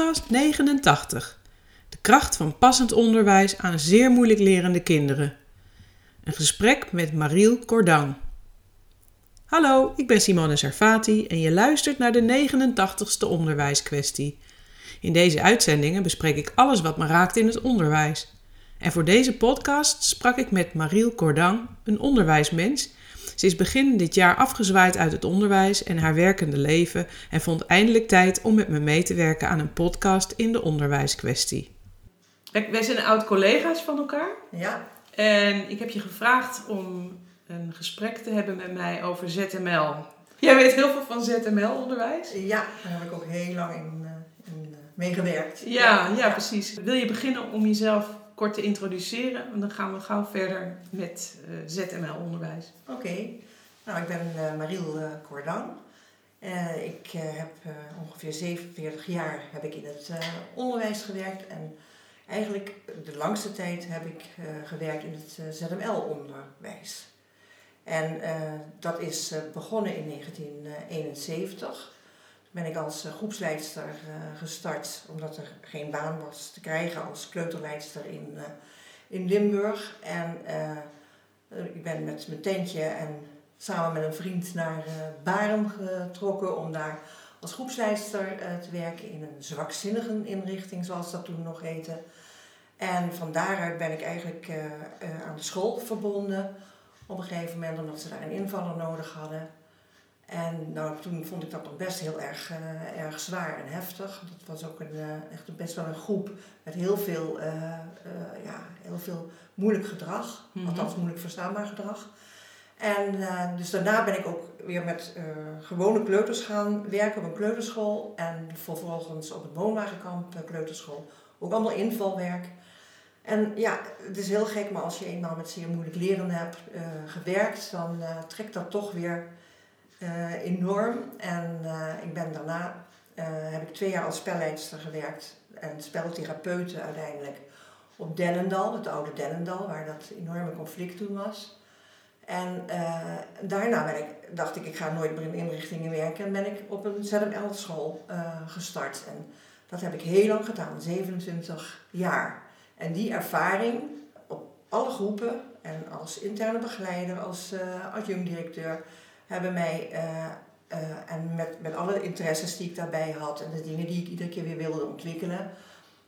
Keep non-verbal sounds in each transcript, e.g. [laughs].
podcast 89. De kracht van passend onderwijs aan zeer moeilijk lerende kinderen. Een gesprek met Mariel Cordang. Hallo, ik ben Simone Servati en je luistert naar de 89ste onderwijskwestie. In deze uitzendingen bespreek ik alles wat me raakt in het onderwijs. En voor deze podcast sprak ik met Mariel Cordang, een onderwijsmens ze is begin dit jaar afgezwaaid uit het onderwijs en haar werkende leven en vond eindelijk tijd om met me mee te werken aan een podcast in de onderwijskwestie. Wij zijn oud-collega's van elkaar. Ja. En ik heb je gevraagd om een gesprek te hebben met mij over ZML. Jij weet heel veel van ZML-onderwijs? Ja, daar heb ik ook heel lang in, uh, in uh, meegewerkt. Ja, ja, ja, precies. Wil je beginnen om jezelf kort te introduceren. En dan gaan we gauw verder met uh, eh, ZML-onderwijs. Oké. Nou, ik ben uh, Mariel uh, ik heb ongeveer 47 jaar heb ik in het onderwijs gewerkt. En eigenlijk de langste tijd heb ik gewerkt in het ZML-onderwijs. En dat is begonnen in 1971 ben ik als eh, groepsleidster eh, gestart, omdat er geen baan was te krijgen als kleuterleidster in, eh, in Limburg. En ik ben met mijn tentje en samen met een vriend naar Baren getrokken om daar als groepsleidster te werken in een zwakzinnigen inrichting, zoals dat toen nog heette. En van daaruit ben ik eigenlijk aan de school verbonden. Op een gegeven moment, omdat ze daar een invaller nodig hadden. En nou, toen vond ik dat nog best heel erg, uh, erg zwaar en heftig. Dat was ook een, uh, echt best wel een groep met heel veel, uh, ja, heel veel moeilijk gedrag. Mm -hmm. Althans moeilijk verstaanbaar gedrag. En dus daarna ben ik ook weer met gewone kleuters gaan werken op een kleuterschool. En vervolgens op het woonwagenkamp kleuterschool. Ook allemaal invalwerk. En ja, het is heel gek, maar als je eenmaal met zeer moeilijk leren hebt gewerkt, dan trekt dat toch weer uh, enorm. En uh, ik ben daarna, uh, heb ik twee jaar als spelleidster gewerkt en speltherapeute uiteindelijk op Dennendal, het oude Dennendal, waar dat enorme conflict toen was. En daarna ik, dacht ik, ik ga nooit meer in inrichtingen werken en ben ik op een ZML-school gestart. En dat heb ik heel lang gedaan, 27 jaar. En die ervaring op alle groepen en als interne begeleider, als adjunct-directeur, hebben mij, uh, uh, en met, met alle interesses die ik daarbij had en de dingen die ik iedere keer weer wilde ontwikkelen,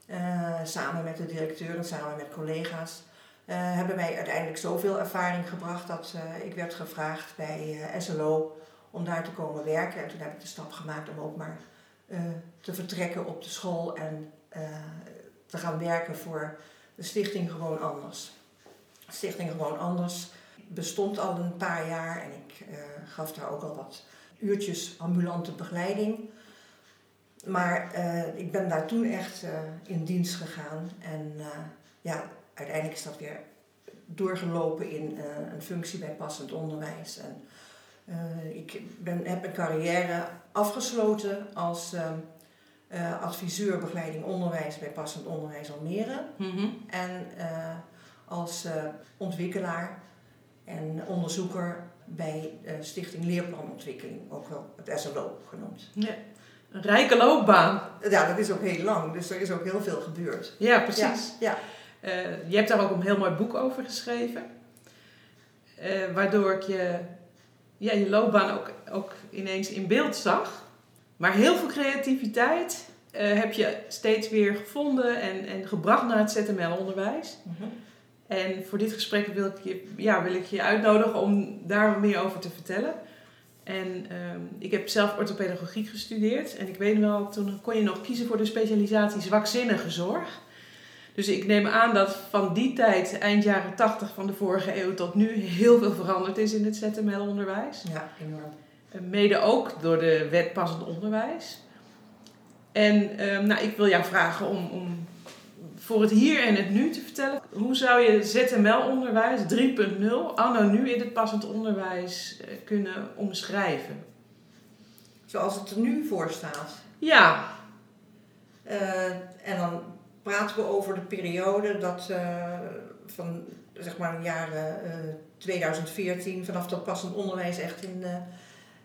uh, samen met de directeur en samen met collega's, hebben mij uiteindelijk zoveel ervaring gebracht dat ik werd gevraagd bij SLO om daar te komen werken. En toen heb ik de stap gemaakt om ook maar te vertrekken op de school en te gaan werken voor de stichting Gewoon Anders. Stichting Gewoon Anders bestond al een paar jaar en ik uh, gaf daar ook al wat uurtjes ambulante begeleiding. Maar uh, ik ben daar toen echt uh, in dienst gegaan en ja, uiteindelijk is dat weer doorgelopen in een functie bij passend onderwijs. En, ik ben, heb mijn carrière afgesloten als adviseur begeleiding onderwijs bij passend onderwijs Almere. Mm -hmm. En als ontwikkelaar en onderzoeker bij de Stichting Leerplanontwikkeling, ook wel het SLO genoemd. Ja. Een rijke loopbaan. Ja, dat is ook heel lang, dus er is ook heel veel gebeurd. Ja, precies. Ja, ja. Uh, je hebt daar ook een heel mooi boek over geschreven, uh, waardoor ik je, ja, je loopbaan ook, ook ineens in beeld zag. Maar heel veel creativiteit uh, heb je steeds weer gevonden en, en gebracht naar het ZML-onderwijs. Mm -hmm. En voor dit gesprek wil ik je, ja, wil ik je uitnodigen om daar wat meer over te vertellen. En um, ik heb zelf orthopedagogiek gestudeerd. En ik weet wel, toen kon je nog kiezen voor de specialisatie zwakzinnige zorg. Dus ik neem aan dat van die tijd, eind jaren 80 van de vorige eeuw tot nu, heel veel veranderd is in het ZML-onderwijs. Ja, enorm. Mede ook door de wet passend onderwijs. En um, nou, ik wil jou vragen om, om voor het hier en het nu te vertellen. Hoe zou je ZML-onderwijs 3.0 anno nu in het passend onderwijs eh, kunnen omschrijven? Zoals het er nu voor staat? Ja. Uh, en dan praten we over de periode dat uh, van zeg maar de jaren uh, 2014, vanaf dat passend onderwijs echt in,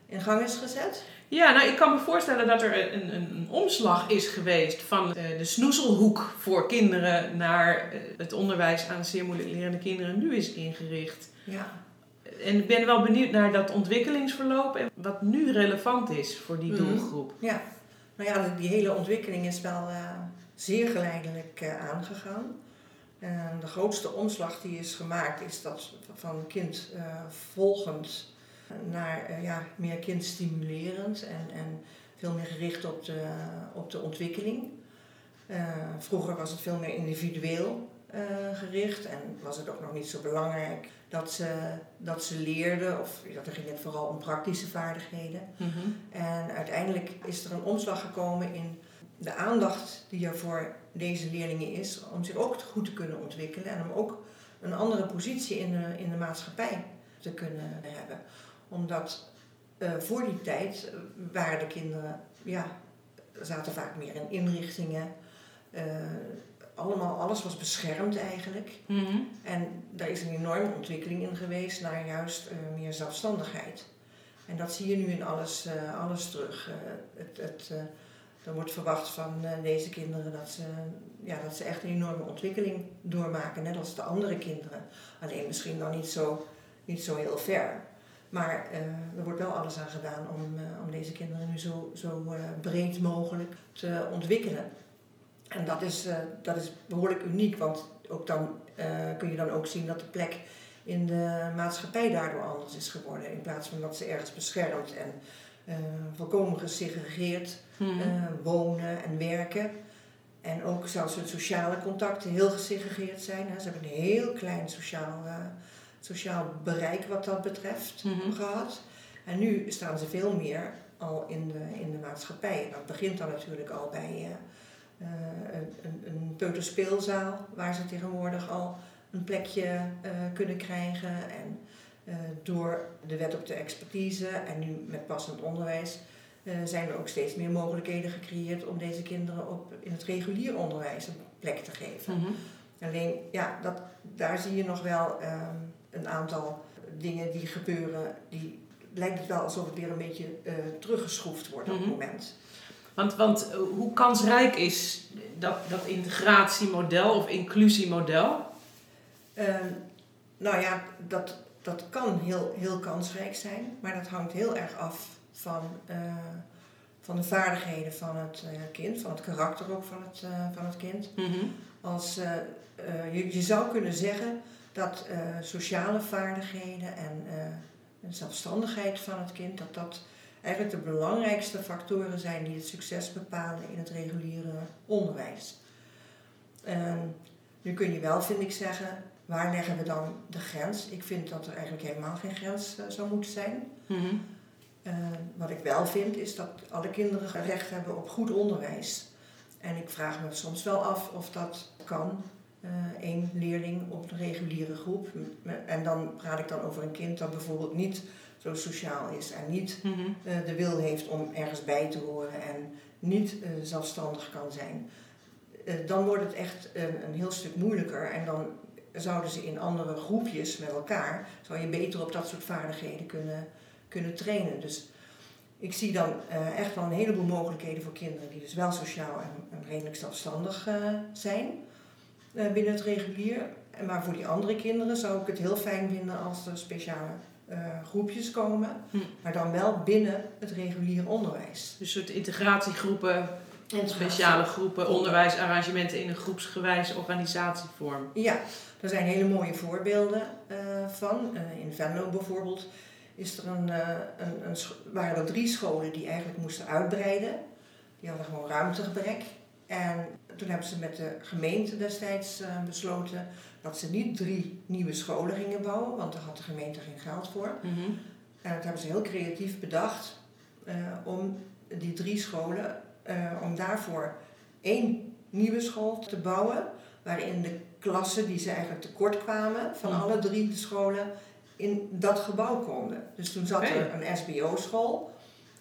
in gang is gezet? Ja, nou ik kan me voorstellen dat er een, een, een omslag is geweest van de snoezelhoek voor kinderen naar het onderwijs aan zeer moeilijk lerende kinderen nu is ingericht. Ja. En ik ben wel benieuwd naar dat ontwikkelingsverloop en wat nu relevant is voor die Mhm. doelgroep. Ja, nou ja, die hele ontwikkeling is wel eh, zeer geleidelijk eh, aangegaan. En de grootste omslag die is gemaakt is dat van kind eh, volgend naar eh, ja, meer kindstimulerend en, en veel meer gericht op de, op de ontwikkeling. Eh, vroeger was het veel meer individueel eh, gericht en was het ook nog niet zo belangrijk dat ze, dat ze leerden, of dat er ging het vooral om praktische vaardigheden. Mhm. En uiteindelijk is er een omslag gekomen in de aandacht die er voor deze leerlingen is, om zich ook goed te kunnen ontwikkelen en om ook een andere positie in de, in de maatschappij te kunnen hebben. Omdat eh, voor die tijd eh, waren de kinderen, ja, zaten vaak meer in inrichtingen. eh, allemaal, alles was beschermd eigenlijk. Mhm. En daar is een enorme ontwikkeling in geweest naar juist meer zelfstandigheid. En dat zie je nu in alles, alles terug. Het, het, er wordt verwacht van deze kinderen dat ze, ja, dat ze echt een enorme ontwikkeling doormaken, net als de andere kinderen. Alleen misschien dan niet zo, niet zo heel ver. Maar eh, er wordt wel alles aan gedaan om, eh, om deze kinderen nu zo, zo eh, breed mogelijk te ontwikkelen. En dat is, dat is behoorlijk uniek, want ook dan kun je dan ook zien dat de plek in de maatschappij daardoor anders is geworden. In plaats van dat ze ergens beschermd en volkomen gesegregeerd Mhm. wonen en werken. En ook zelfs hun sociale contacten heel gesegregeerd zijn. Hè. Ze hebben een heel klein sociaal, sociaal bereik wat dat betreft Mhm. gehad. En nu staan ze veel meer al in de, in de maatschappij. En dat begint dan natuurlijk al bij eh, eh, een, een, peuterspeelzaal, waar ze tegenwoordig al een plekje eh, kunnen krijgen. En door de wet op de expertise en nu met passend onderwijs zijn er ook steeds meer mogelijkheden gecreëerd om deze kinderen op, in het regulier onderwijs een plek te geven. Mhm. Alleen, ja, dat, daar zie je nog wel ehm, een aantal dingen die gebeuren, die lijkt het wel alsof het weer een beetje eh, teruggeschroefd wordt op Mhm. het moment. Want, want eh, hoe kansrijk is dat, dat integratiemodel of inclusiemodel? Ehm, nou ja, dat, dat kan heel, heel kansrijk zijn, maar dat hangt heel erg af van, eh, van de vaardigheden van het kind, van het karakter ook van het, van het kind. Mhm. Als, je, je zou kunnen zeggen dat eh, sociale vaardigheden en eh, de zelfstandigheid van het kind, dat dat eigenlijk de belangrijkste factoren zijn die het succes bepalen in het reguliere onderwijs. Ehm, nu kun je wel, vind ik, zeggen, waar leggen we dan de grens? Ik vind dat er eigenlijk helemaal geen grens eh, zou moeten zijn. Mhm. Eh, wat ik wel vind is dat alle kinderen recht hebben op goed onderwijs. En ik vraag me soms wel af of dat kan. Eh één leerling op een reguliere groep. En dan praat ik dan over een kind dat bijvoorbeeld niet zo sociaal is en niet Mhm. eh, de wil heeft om ergens bij te horen en niet eh, zelfstandig kan zijn. Dan wordt het echt een, een heel stuk moeilijker en dan zouden ze in andere groepjes met elkaar, zou je beter op dat soort vaardigheden kunnen, kunnen trainen. Dus ik zie dan echt wel een heleboel mogelijkheden voor kinderen die dus wel sociaal en, en redelijk zelfstandig zijn binnen het regulier. Maar voor die andere kinderen zou ik het heel fijn vinden als er speciale eh, groepjes komen, Hm. maar dan wel binnen het regulier onderwijs. Dus soort integratiegroepen, En speciale groepen, onderwijsarrangementen in een groepsgewijs organisatievorm. Ja, er zijn hele mooie voorbeelden eh, van. Eh, in Venlo bijvoorbeeld is er een, eh, een, een, waren er drie scholen die eigenlijk moesten uitbreiden. Die hadden gewoon ruimtegebrek. En toen hebben ze met de gemeente destijds eh, besloten dat ze niet drie nieuwe scholen gingen bouwen, want daar had de gemeente geen geld voor. Mhm. En dat hebben ze heel creatief bedacht eh, om die drie scholen, eh, om daarvoor één nieuwe school te bouwen, waarin de klassen die ze eigenlijk tekort kwamen van Hmm. alle drie de scholen in dat gebouw konden. Dus toen zat er een SBO-school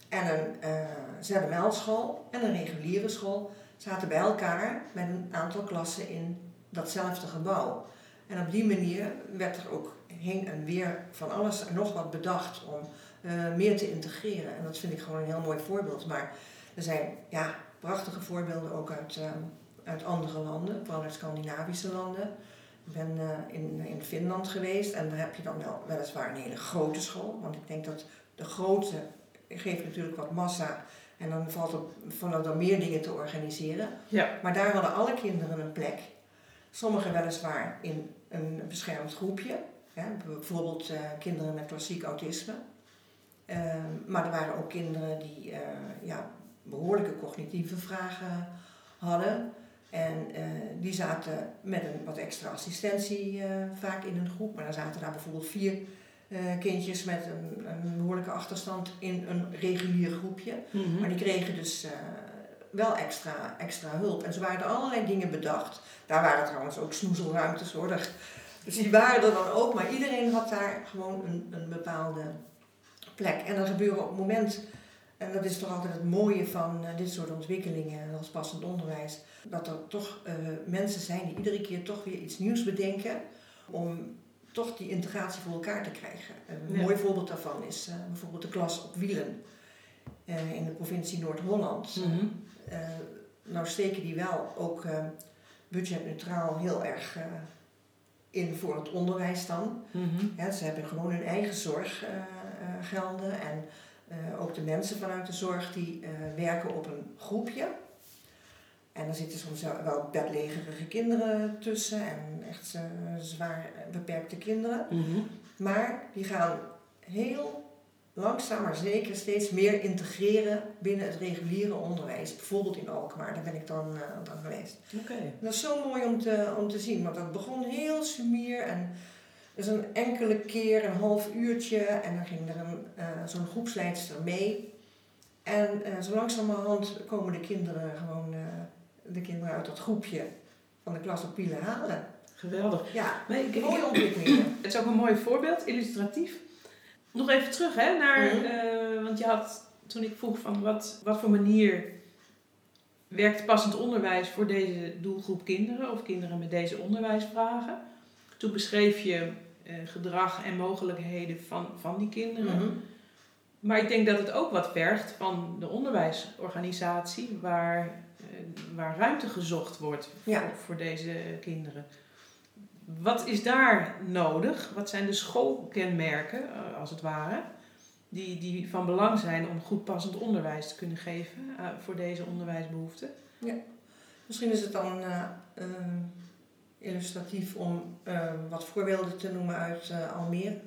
en een eh ZML-school en een reguliere school zaten bij elkaar met een aantal klassen in datzelfde gebouw. En op die manier werd er ook heen en weer van alles en nog wat bedacht om eh, meer te integreren. En dat vind ik gewoon een heel mooi voorbeeld. Maar er zijn ja, prachtige voorbeelden ook uit, eh, uit andere landen, vooral uit Scandinavische landen. Ik ben eh, in, in Finland geweest en daar heb je dan wel weliswaar een hele grote school. Want ik denk dat de grote geeft natuurlijk wat massa en dan valt er, vallen er meer dingen te organiseren. Ja. Maar daar hadden alle kinderen een plek. Sommigen weliswaar in een beschermd groepje. Hè, bijvoorbeeld eh, kinderen met klassiek autisme. Ehm, maar er waren ook kinderen die eh, ja, behoorlijke cognitieve vragen hadden. En eh, die zaten met een wat extra assistentie vaak in een groep. Maar dan zaten daar bijvoorbeeld vier eh, kindjes met een, een behoorlijke achterstand in een regulier groepje. Mhm. Maar die kregen dus eh, wel extra, extra hulp. En zo waren er allerlei dingen bedacht. Daar waren trouwens ook snoezelruimtes hoor. Daar- Dus die waren er dan ook. Maar iedereen had daar gewoon een, een bepaalde plek. En er gebeuren op het moment, en dat is toch altijd het mooie van eh, dit soort ontwikkelingen als passend onderwijs, dat er toch mensen zijn die iedere keer toch weer iets nieuws bedenken om toch die integratie voor elkaar te krijgen. Een Ja. mooi voorbeeld daarvan is eh, bijvoorbeeld de klas op wielen eh, in de provincie Noord-Holland. Mhm. Eh, nou steken die wel ook budgetneutraal heel erg in voor het onderwijs dan. Mhm. Ja, ze hebben gewoon hun eigen zorggelden en ook de mensen vanuit de zorg die werken op een groepje. En er zitten soms wel- bedlegerige kinderen tussen en echt zwaar beperkte kinderen. Mhm. Maar die gaan heel langzaam maar zeker steeds meer integreren binnen het reguliere onderwijs. Bijvoorbeeld in Alkmaar, daar ben ik dan, eh, dan geweest. Oké. Dat is zo mooi om te, om te zien, want dat begon heel sumier en dus een enkele keer een half uurtje en dan ging er een, eh, zo'n groepsleidster mee. En eh, zo langzamerhand komen de kinderen gewoon, de kinderen uit dat groepje van de klas op Pielen halen. Geweldig. Ja, Nee, ik, mooie ontwikkelingen. [clears throat] het is ook een mooi voorbeeld, illustratief. Nog even terug, hè, naar, eh, want je had, toen ik vroeg van wat, wat voor manier werkt passend onderwijs voor deze doelgroep kinderen of kinderen met deze onderwijsvragen. Toen beschreef je eh, gedrag en mogelijkheden van, van die kinderen. Mhm. Maar ik denk dat het ook wat vergt van de onderwijsorganisatie waar, waar ruimte gezocht wordt Ja. voor, deze kinderen. Wat is daar nodig? Wat zijn de schoolkenmerken, eh, als het ware, die, die van belang zijn om goed passend onderwijs te kunnen geven eh, voor deze onderwijsbehoeften? Misschien is het dan eh, illustratief om wat voorbeelden te noemen uit Almere.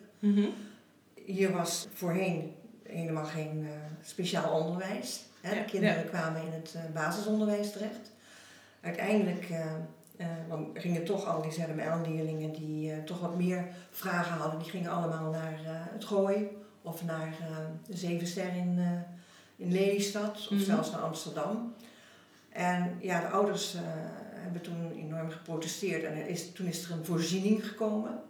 Hier was voorheen helemaal geen speciaal onderwijs. Hè? De kinderen kwamen in het eh, basisonderwijs terecht. Uiteindelijk eh, eh, want gingen toch al die ZML-leerlingen die toch wat meer vragen hadden, die gingen allemaal naar het Gooi of naar de Zevenster in, in Lelystad of Mhm. zelfs naar Amsterdam. En ja, de ouders hebben toen enorm geprotesteerd en er is, toen is er een voorziening gekomen.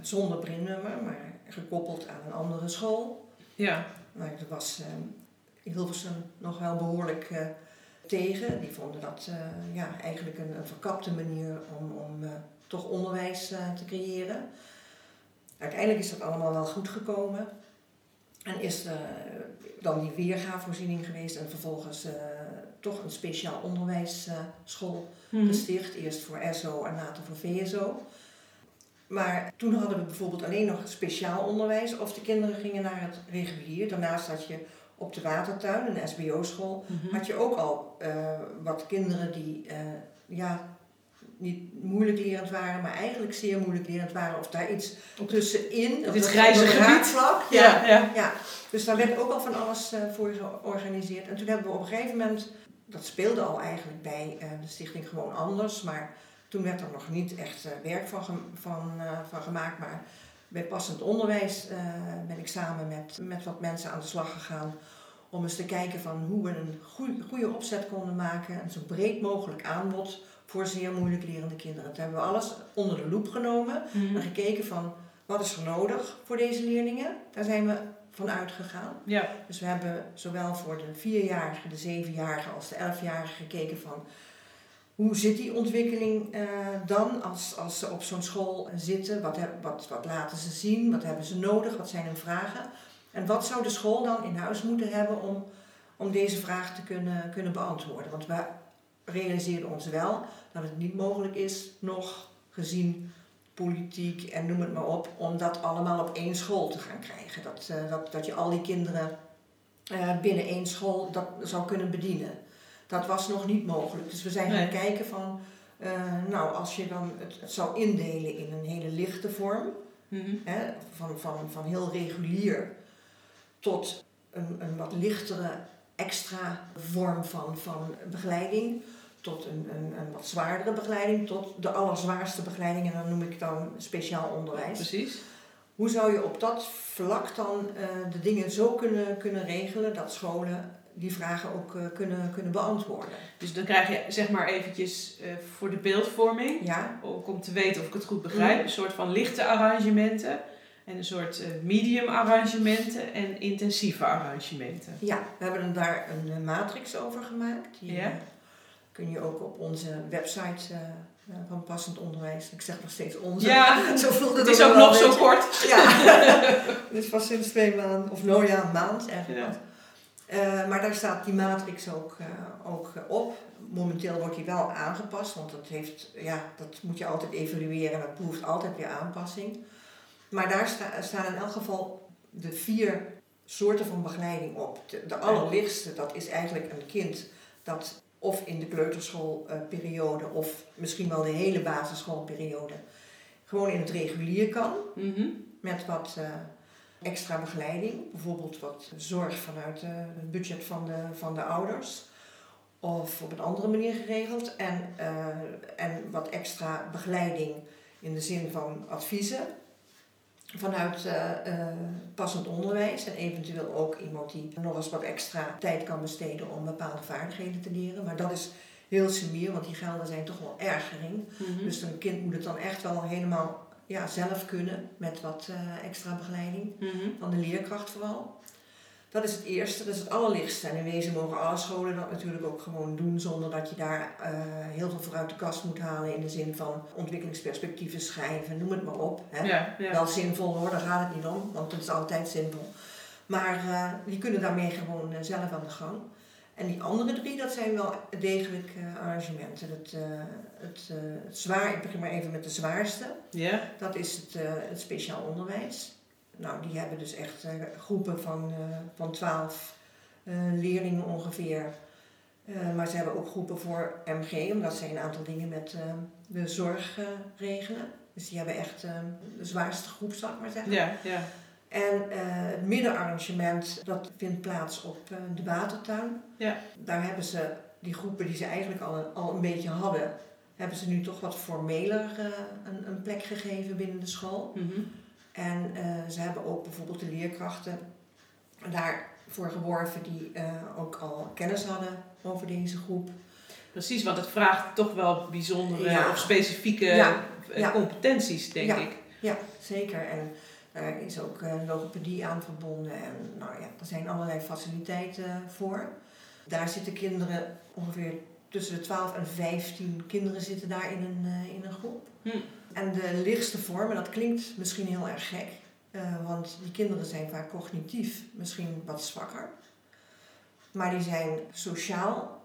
Zonder brinnummer, maar gekoppeld aan een andere school. Ja, Maar dat was Hilversum nog wel behoorlijk eh, tegen. Die vonden dat eh, ja, eigenlijk een, een verkapte manier om, om eh, toch onderwijs te creëren. Uiteindelijk is dat allemaal wel goed gekomen. En is er dan die weergavoorziening geweest en vervolgens toch een speciaal onderwijsschool Mhm. gesticht. Eerst voor SO en later voor VSO. Maar toen hadden we bijvoorbeeld alleen nog speciaal onderwijs of de kinderen gingen naar het regulier. Daarnaast had je op de Watertuin, een SBO-school, Mhm. had je ook al eh, wat kinderen die eh, ja, niet moeilijk lerend waren, maar eigenlijk zeer moeilijk lerend waren. Of daar iets tussenin. dit grijze gebied. raakvlak. Ja, ja. Ja, dus daar werd ook al van alles eh, voor georganiseerd. En toen hebben we op een gegeven moment, dat speelde al eigenlijk bij de stichting gewoon anders, maar toen werd er nog niet echt werk van, van, van gemaakt. Maar bij passend onderwijs eh, ben ik samen met, met wat mensen aan de slag gegaan om eens te kijken van hoe we een goede, goede opzet konden maken. Een zo breed mogelijk aanbod voor zeer moeilijk lerende kinderen. Toen hebben we alles onder de loep genomen Mhm. en gekeken van wat is er nodig voor deze leerlingen. Daar zijn we van uitgegaan. Ja. Dus we hebben zowel voor de vierjarigen, de zevenjarigen als de elfjarigen gekeken van hoe zit die ontwikkeling uh, dan als, als ze op zo'n school zitten? Wat, wat, wat laten ze zien? Wat hebben ze nodig? Wat zijn hun vragen? En wat zou de school dan in huis moeten hebben om, om deze vraag te kunnen, kunnen beantwoorden? Want we realiseren ons wel dat het niet mogelijk is, nog gezien politiek en noem het maar op, om dat allemaal op één school te gaan krijgen. Dat, uh, dat, dat je al die kinderen uh, binnen één school dat zou kunnen bedienen. Dat was nog niet mogelijk. Dus we zijn gaan kijken van, uh, nou als je dan het, het, zou indelen in een hele lichte vorm, mm -hmm. hè, van, van, van heel regulier tot een, een wat lichtere extra vorm van, van begeleiding tot een, een, een wat zwaardere begeleiding, tot de allerzwaarste begeleiding en dan noem ik dan speciaal onderwijs. Precies. Hoe zou je op dat vlak dan uh, de dingen zo kunnen, kunnen regelen dat scholen die vragen ook uh, kunnen, kunnen beantwoorden? Dus dan krijg je zeg maar eventjes uh, voor de beeldvorming, ja. ook om te weten of ik het goed begrijp, mm. een soort van lichte arrangementen en een soort medium arrangementen en intensieve arrangementen. Ja, we hebben daar een matrix over gemaakt. Die, ja kun je ook op onze website van passend onderwijs. Ik zeg nog steeds onze. Ja, [laughs] zo voelde het is ook nog zo kort. Ja, [laughs] [laughs] dus pas sinds twee maanden, of nou ja, een maand eigenlijk. Ja. Uh, maar daar staat die matrix ook, uh, ook op. Momenteel wordt die wel aangepast, want dat, heeft, ja, dat moet je altijd evalueren en dat behoeft altijd weer aanpassing. Maar daar sta, staan in elk geval de vier soorten van begeleiding op. De, de allerlichtste, dat is eigenlijk een kind dat of in de kleuterschoolperiode of misschien wel de hele basisschoolperiode gewoon in het regulier kan. Mm Met wat uh, extra begeleiding. Bijvoorbeeld wat zorg vanuit uh, het budget van de, van de ouders. Of op een andere manier geregeld. En, uh, en wat extra begeleiding in de zin van adviezen vanuit uh, uh, passend onderwijs en eventueel ook iemand die nog eens wat extra tijd kan besteden om bepaalde vaardigheden te leren. Maar dat is heel sumier, want die gelden zijn toch wel erg gering. Mhm. Dus een kind moet het dan echt wel helemaal ja, zelf kunnen met wat uh, extra begeleiding Mhm. van de leerkracht vooral. Dat is het eerste, dat is het allerlichtste. En in wezen mogen alle scholen dat natuurlijk ook gewoon doen zonder dat je daar uh, heel veel voor uit de kast moet halen in de zin van ontwikkelingsperspectieven schrijven, noem het maar op. Hè. Ja, ja. Wel zinvol hoor, daar gaat het niet om, want het is altijd zinvol. Maar uh, die kunnen daarmee gewoon zelf aan de gang. En die andere drie, dat zijn wel degelijk arrangementen. Het, het, het zwaar, ik begin maar even met de zwaarste. Ja. Dat is het, het speciaal onderwijs. Nou, die hebben dus echt uh, groepen van, uh, van 12 uh, leerlingen ongeveer. maar ze hebben ook groepen voor MG, omdat zij een aantal dingen met de zorg regelen. Dus die hebben echt de zwaarste groep, zal ik maar zeggen. Ja, ja. En het middenarrangement, dat vindt plaats op de watertuin. Ja. Daar hebben ze die groepen die ze eigenlijk al een, al een beetje hadden, hebben ze nu toch wat formeler een, een plek gegeven binnen de school. Mm -hmm. En ze hebben ook bijvoorbeeld de leerkrachten daarvoor geworven die ook al kennis hadden over deze groep. Precies, want het vraagt toch wel bijzondere ja. of specifieke. Ja. competenties, denk ik. Ja, zeker. En daar is ook uh, logopedie aan verbonden. En nou ja, er zijn allerlei faciliteiten voor. Daar zitten kinderen, ongeveer tussen de 12 en 15 kinderen zitten daar in een, in een groep. Hm. En de lichtste vormen, dat klinkt misschien heel erg gek, uh, want die kinderen zijn vaak cognitief misschien wat zwakker. Maar die zijn sociaal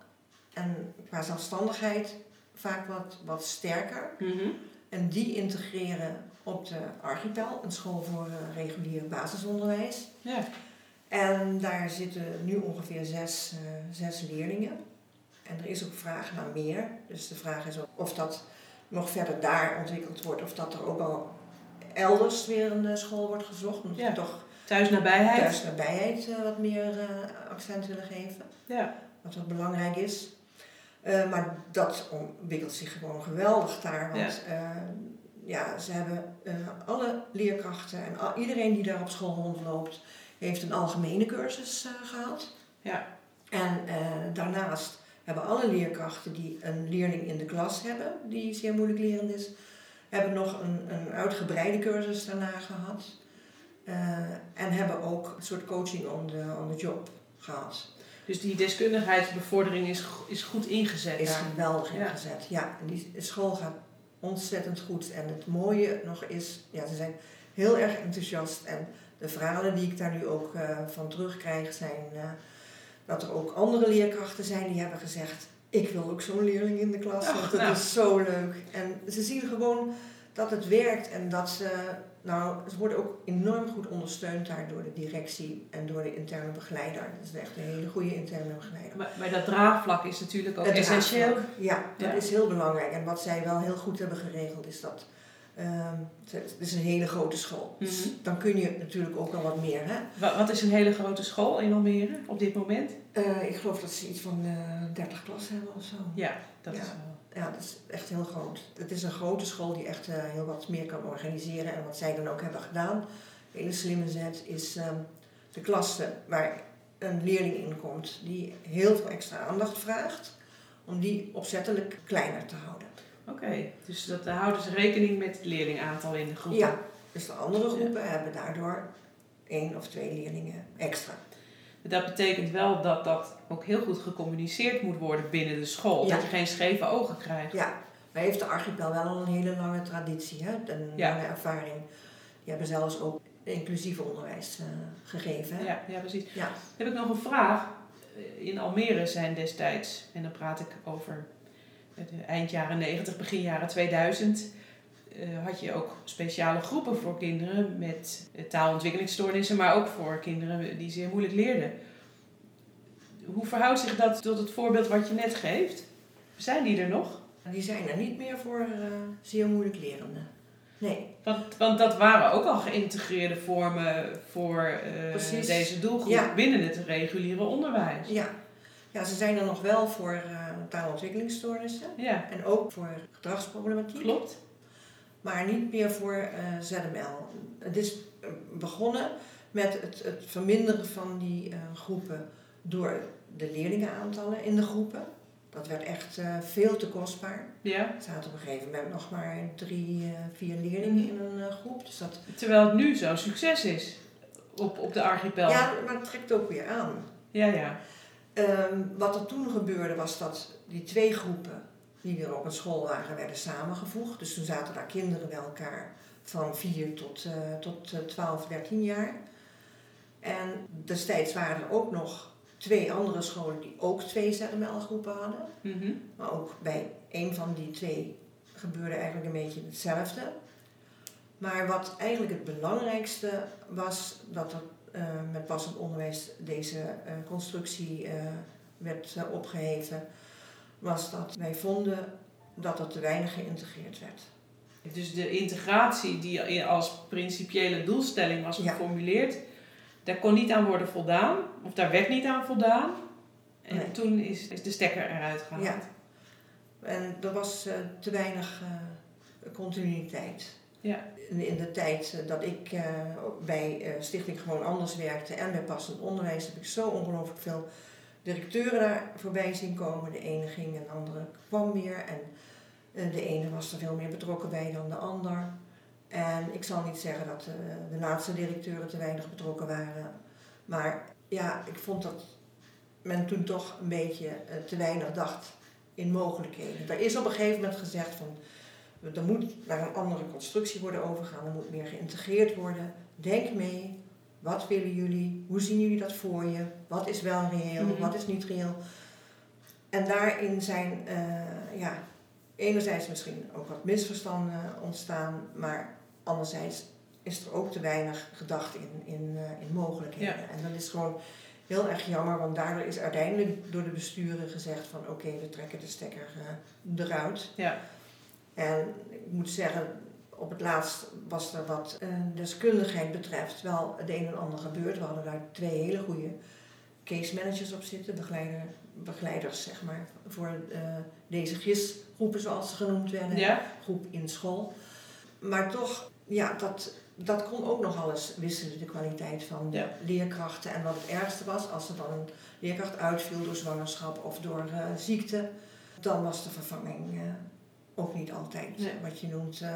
en qua zelfstandigheid vaak wat, wat sterker. Mm -hmm. En die integreren op de Archipel, een school voor uh, regulier basisonderwijs. Ja. En daar zitten nu ongeveer zes, uh, zes leerlingen. En er is ook vraag naar meer. Dus de vraag is of dat nog verder daar ontwikkeld wordt. Of dat er ook al elders weer een school wordt gezocht. Omdat ja. toch thuisnabijheid, thuisnabijheid uh, wat meer accent willen geven. Ja. Wat wat belangrijk is. Uh, maar dat ontwikkelt zich gewoon geweldig daar. Want ja, ja ze hebben alle leerkrachten en al, iedereen die daar op school rondloopt, heeft een algemene cursus gehad. Ja. En daarnaast hebben alle leerkrachten die een leerling in de klas hebben, die zeer moeilijk lerend is, hebben nog een, een uitgebreide cursus daarna gehad. En hebben ook een soort coaching on the, on the job gehad. Dus die deskundigheidsbevordering is, is goed ingezet. Is daar. geweldig ingezet. Ja, en die school gaat ontzettend goed. En het mooie nog is, ja, ze zijn heel erg enthousiast. En de verhalen die ik daar nu ook eh, van terugkrijg zijn eh, dat er ook andere leerkrachten zijn die hebben gezegd: Ik wil ook zo'n leerling in de klas, want dat nou. is zo leuk. En ze zien gewoon dat het werkt en dat ze, nou, ze worden ook enorm goed ondersteund daar door de directie en door de interne begeleider. Dat is echt een hele goede interne begeleider. Maar, maar dat draagvlak is natuurlijk ook Het essentieel. Ja, dat Ja. is heel belangrijk. En wat zij wel heel goed hebben geregeld is dat. Ehm, het is een hele grote school. Dus Mhm. dan kun je natuurlijk ook wel wat meer. Hè? Wa- Wat is een hele grote school in Almere op dit moment? Eh, ik geloof dat ze iets van eh 30 klas hebben of zo. Ja, dat Ja. is wel. Ja, dat is echt heel groot. Het is een grote school die echt eh, heel wat meer kan organiseren. En wat zij dan ook hebben gedaan, een hele slimme zet, is ehm, de klasse waar een leerling in komt die heel veel extra aandacht vraagt, om die opzettelijk kleiner te houden. Oké, dus dat houden ze rekening met het leerlingaantal in de groep. Ja, dus de andere groepen hebben daardoor één of twee leerlingen extra. Dat betekent wel dat dat ook heel goed gecommuniceerd moet worden binnen de school. Ja. Dat je geen scheve ogen krijgt. Ja, maar heeft de archipel wel al een hele lange traditie, hè? een Ja. lange ervaring. Die hebben zelfs ook inclusieve onderwijs eh, gegeven. Hè? Ja, ja, precies. Ja. Heb ik nog een vraag. In Almere zijn destijds, en dan praat ik over eind jaren 90, begin jaren 2000, eh, had je ook speciale groepen voor kinderen met eh, taalontwikkelingsstoornissen, maar ook voor kinderen die zeer moeilijk leerden. Hoe verhoudt zich dat tot het voorbeeld wat je net geeft? Zijn die er nog? Die zijn er niet meer voor eh, zeer moeilijk lerenden. Nee, Want, want dat waren ook al geïntegreerde vormen voor eh, deze doelgroep Ja. binnen het reguliere onderwijs. ja. Ja, ze zijn er nog wel voor eh, taalontwikkelingsstoornissen Ja, en ook voor gedragsproblematiek. klopt. maar niet meer voor eh, ZML. Het is eh, begonnen met het, het verminderen van die groepen door de leerlingenaantallen in de groepen. Dat werd echt veel te kostbaar. Ja. Er zaten op een gegeven moment nog maar drie, vier leerlingen in een groep. Dus dat, Terwijl het nu zo'n succes is op, op de archipel. ja, maar het trekt ook weer aan. ja. ja. Ehm, wat er toen gebeurde was dat die twee groepen die er op een school waren, werden samengevoegd. Dus toen zaten daar kinderen bij elkaar van 4 tot, eh, tot eh, 12, 13 jaar. En destijds waren er ook nog twee andere scholen die ook twee ZML-groepen hadden. Mhm. Maar ook bij een van die twee gebeurde eigenlijk een beetje hetzelfde. Maar wat eigenlijk het belangrijkste was dat er eh, met passend onderwijs deze eh, constructie eh, werd eh, opgeheven, was dat wij vonden dat er te weinig geïntegreerd werd. Dus de integratie die als principiële doelstelling was Ja. geformuleerd, daar kon niet aan worden voldaan, of daar werd niet aan voldaan. En Nee. toen is, is de stekker eruit gehaald. Ja. En er was eh, te weinig eh, continuïteit. Ja. In, de tijd eh, dat ik eh, bij eh, Stichting Gewoon Anders werkte en bij Passend Onderwijs heb ik zo ongelooflijk veel directeuren daar voorbij zien komen. De ene ging en de andere kwam weer. En de ene was er veel meer betrokken bij dan de ander. En ik zal niet zeggen dat de laatste directeuren te weinig betrokken waren. Maar ja, ik vond dat men toen toch een beetje te weinig dacht in mogelijkheden. Er is op een gegeven moment gezegd van er moet naar een andere constructie worden overgegaan, er moet meer geïntegreerd worden. Denk mee, wat willen jullie? Hoe zien jullie dat voor je? Wat is wel reëel, Mhm. wat is niet reëel? En daarin zijn eh, ja, enerzijds misschien ook wat misverstanden ontstaan, maar anderzijds is er ook te weinig gedacht in, in, eh, in mogelijkheden. Ja. En dat is gewoon heel erg jammer, want daardoor is uiteindelijk door de besturen gezegd van oké, we trekken de stekker eh, eruit. Ja. En ik moet zeggen, op het laatst was er wat eh, deskundigheid betreft wel het een en ander gebeurd. We hadden daar twee hele goede case managers op zitten, begeleider, begeleiders zeg maar, voor eh, deze GIS-groepen zoals ze genoemd werden Ja? groep in school. Maar toch, ja, dat, dat kon ook nog alles wisselen, de kwaliteit van de Ja. leerkrachten. En wat het ergste was, als er dan een leerkracht uitviel door zwangerschap of door eh, ziekte, dan was de vervanging ook niet altijd Nee. wat je noemt eh,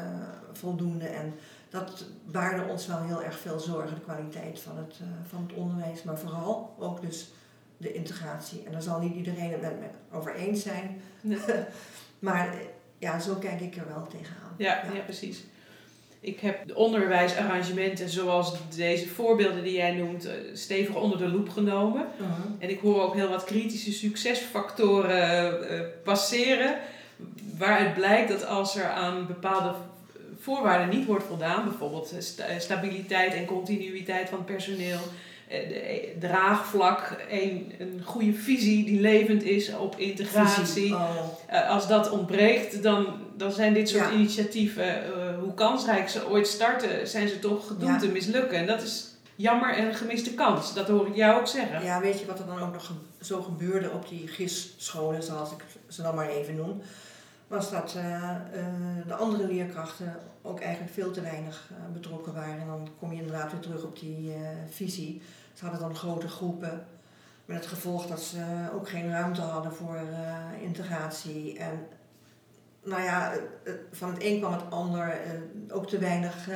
voldoende. En dat baarde ons wel heel erg veel zorgen, de kwaliteit van het, eh, van het onderwijs. Maar vooral ook dus de integratie. En daar zal niet iedereen het met me over eens zijn. Nee. [laughs] maar eh, ja, zo kijk ik er wel tegenaan. Ja, ja. precies. Ik heb de onderwijsarrangementen zoals deze voorbeelden die jij noemt stevig onder de loep genomen. Mhm. En ik hoor ook heel wat kritische succesfactoren passeren. Waaruit blijkt dat als er aan bepaalde voorwaarden niet wordt voldaan, bijvoorbeeld sta- stabiliteit en continuïteit van personeel, eh, de- eh, draagvlak, een, een goede visie die levend is op integratie. Oh, Eh, als dat ontbreekt, dan, dan zijn dit soort Ja. initiatieven, eh, hoe kansrijk ze ooit starten, zijn ze toch gedoemd Ja. te mislukken. En dat is jammer en een gemiste kans. Dat hoor ik jou ook zeggen. Ja, weet je wat er dan ook nog zo gebeurde op die GIS-scholen, zoals ik ze dan maar even noem? Was dat eh, eh, de andere leerkrachten ook eigenlijk veel te weinig eh, betrokken waren. En dan kom je inderdaad weer terug op die visie. Ze hadden dan grote groepen. Met het gevolg dat ze ook geen ruimte hadden voor integratie. En nou ja, van het een kwam het ander. ook te weinig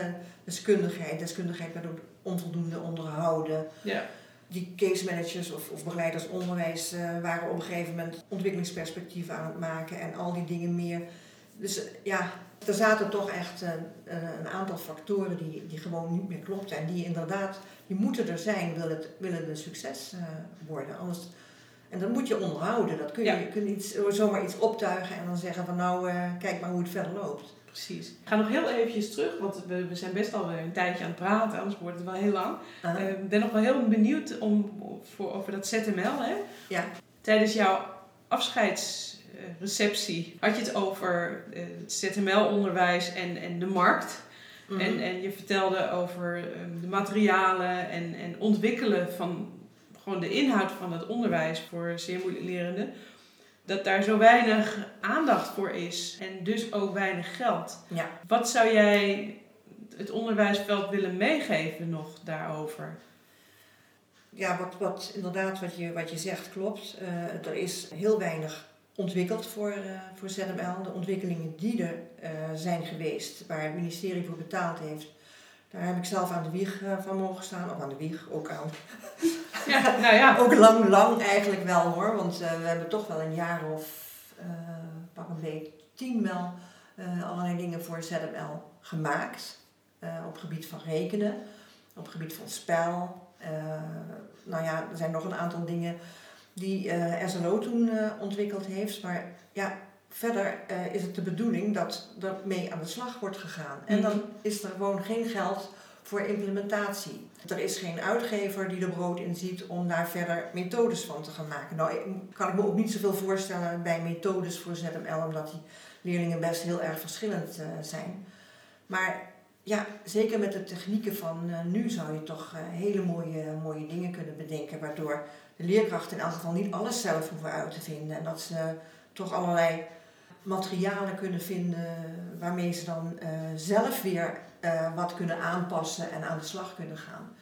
deskundigheid. Deskundigheid werd ook onvoldoende onderhouden Ja. Die case managers of, of begeleiders onderwijs eh, waren op een gegeven moment ontwikkelingsperspectieven aan het maken en al die dingen meer. Dus eh, ja, er zaten toch echt eh, een aantal factoren die, die gewoon niet meer klopten. En die inderdaad, die moeten er zijn, wil het, wil het een succes worden. Anders, en dat moet je onderhouden. Dat kun je, Ja. je kunt niet zomaar iets optuigen en dan zeggen van nou, kijk maar hoe het verder loopt. Precies. Ik ga nog heel eventjes terug, want we, we zijn best al een tijdje aan het praten, anders wordt het wel heel lang. Ah, Eh, Ik ben nog wel heel benieuwd om, voor, over dat ZML. Hè? Ja. Tijdens jouw afscheidsreceptie had je het over eh, het ZML-onderwijs en, en de markt. mhm. En, en je vertelde over ehm, de materialen en, en ontwikkelen van gewoon de inhoud van het onderwijs voor zeer moeilijk lerenden. Dat daar zo weinig aandacht voor is en dus ook weinig geld. ja. Wat zou jij het onderwijsveld willen meegeven nog daarover? Ja, wat, wat inderdaad wat je, wat je zegt klopt. Eh, er is heel weinig ontwikkeld voor, eh, voor ZML. De ontwikkelingen die er eh, zijn geweest, waar het ministerie voor betaald heeft, daar heb ik zelf aan de wieg eh, van mogen staan. Of aan de wieg, ook aan. [laughs] Ja, nou ja. Ook lang, lang eigenlijk wel hoor. Want eh, we hebben toch wel een jaar of eh, pak een beet tien wel allerlei dingen voor ZML gemaakt. Op het gebied van rekenen, op het gebied van spel. Nou ja, er zijn nog een aantal dingen die SLO toen ontwikkeld heeft. Maar ja, verder eh, is het de bedoeling dat er mee aan de slag wordt gegaan. En dan is er gewoon geen geld voor implementatie. Er is geen uitgever die er brood in ziet om daar verder methodes van te gaan maken. Nou, ik- kan ik me ook niet zoveel voorstellen bij methodes voor ZML, omdat die leerlingen best heel erg verschillend eh, zijn. Maar ja, zeker met de technieken van eh, nu zou je toch hele mooie, mooie dingen kunnen bedenken, waardoor de leerkrachten in elk geval niet alles zelf hoeven uit te vinden. En dat ze toch allerlei materialen kunnen vinden waarmee ze dan eh, zelf weer eh, wat kunnen aanpassen en aan de slag kunnen gaan.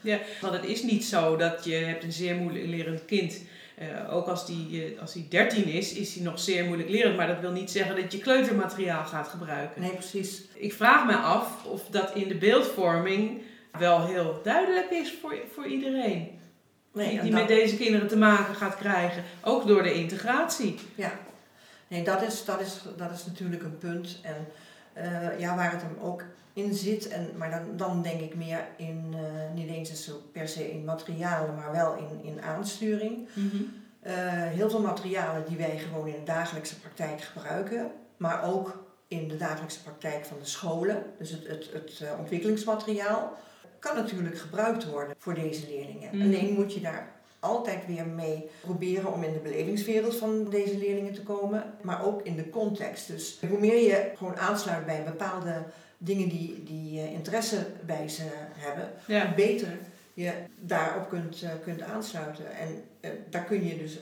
Want het is niet zo dat je hebt een zeer moeilijk lerend kind. eh, ook als die, als die 13 is, is hij nog zeer moeilijk lerend. Maar dat wil niet zeggen dat je kleutermateriaal gaat gebruiken. Nee, precies. Ik vraag me af of dat in de beeldvorming wel heel duidelijk is voor, voor iedereen. Nee, die en die dat- met deze kinderen te maken gaat krijgen. Ook door de integratie. Ja, nee, dat is, dat is, dat is natuurlijk een punt. En eh, ja, waar het hem ook in zit, en, maar dan, dan denk ik meer in, eh, niet eens zo per se in materialen, maar wel in, in aansturing. Eh, heel veel materialen die wij gewoon in de dagelijkse praktijk gebruiken, maar ook in de dagelijkse praktijk van de scholen. Dus het, het, het ontwikkelingsmateriaal kan natuurlijk gebruikt worden voor deze leerlingen. Mhm. Alleen moet je daar altijd weer mee proberen om in de belevingswereld van deze leerlingen te komen, maar ook in de context. Dus hoe meer je gewoon aansluit bij bepaalde dingen die, die eh, interesse bij ze hebben, Ja. hoe beter je daarop kunt, eh, kunt aansluiten. En eh, daar kun je dus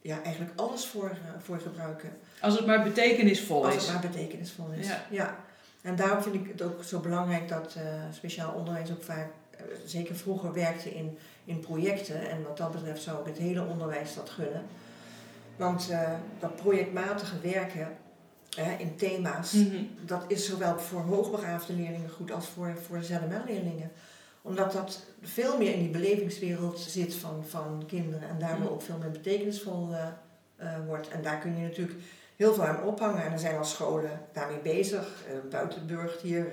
ja, eigenlijk alles voor, voor gebruiken. Als het maar betekenisvol Als is. het maar betekenisvol is. Ja. En daarom vind ik het ook zo belangrijk dat speciaal onderwijs ook vaak, zeker vroeger, werkte in, in projecten. En wat dat betreft zou ik het hele onderwijs dat gunnen. Want eh, dat projectmatige werken eh, in thema's, Mhm. dat is zowel voor hoogbegaafde leerlingen goed als voor, voor ZML-leerlingen. Omdat dat veel meer in die belevingswereld zit van, van kinderen en daardoor Mm. ook veel meer betekenisvol eh, eh, wordt. En daar kun je natuurlijk heel veel aan ophangen. En er zijn al scholen daarmee bezig. Eh buiten Burgt hier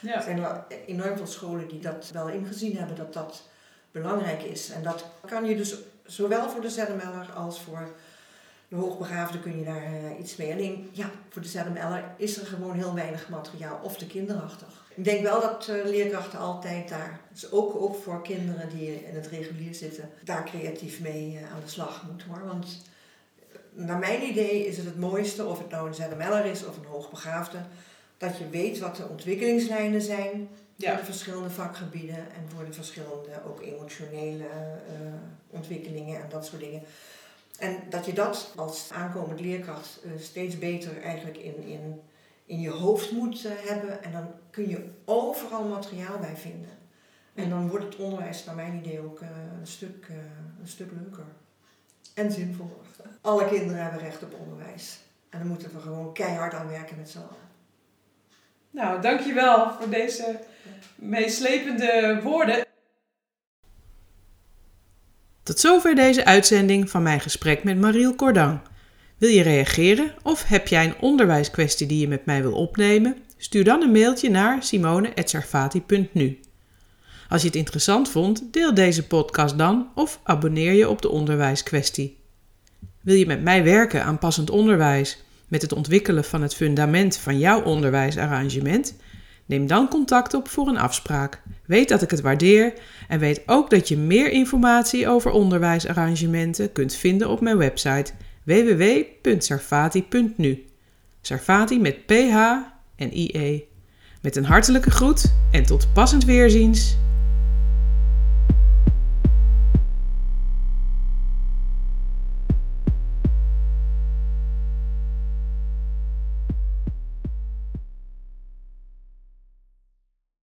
Ja. er zijn wel enorm veel scholen die dat wel ingezien hebben dat dat belangrijk is. En dat kan je dus zowel voor de ZML'er als voor de hoogbegaafde kun je daar eh, iets mee. Alleen ja, voor de ZML'er is er gewoon heel weinig materiaal of te kinderachtig. Ik denk wel dat leerkrachten altijd daar, dus ook, ook voor kinderen die in het regulier zitten, daar creatief mee aan de slag moeten hoor. Want naar mijn idee is het het mooiste, of het nou een ZML'er is of een hoogbegaafde, dat je weet wat de ontwikkelingslijnen zijn voor Ja. de verschillende vakgebieden en voor de verschillende ook emotionele eh, ontwikkelingen en dat soort dingen. En dat je dat als aankomend leerkracht eh, steeds beter eigenlijk in, in, in je hoofd moet eh, hebben. En dan kun je overal materiaal bij vinden. En dan wordt het onderwijs naar mijn idee ook een, stuk, een stuk leuker. En zinvoller. Alle kinderen hebben recht op onderwijs. En daar moeten we gewoon keihard aan werken met z'n allen. Nou, dankjewel voor deze meeslepende woorden. Tot zover deze uitzending van mijn gesprek met Mariel Cordang. Wil je reageren of heb jij een onderwijskwestie die je met mij wil opnemen? Stuur dan een mailtje naar simone.sarfati.nu. Als je het interessant vond, deel deze podcast dan of abonneer je op de onderwijskwestie. Wil je met mij werken aan passend onderwijs met het ontwikkelen van het fundament van jouw onderwijsarrangement? Neem dan contact op voor een afspraak. Weet dat ik het waardeer en weet ook dat je meer informatie over onderwijsarrangementen kunt vinden op mijn website www.sarfati.nu. Sarfati met PH en IE. Met een hartelijke groet en tot passend weerziens.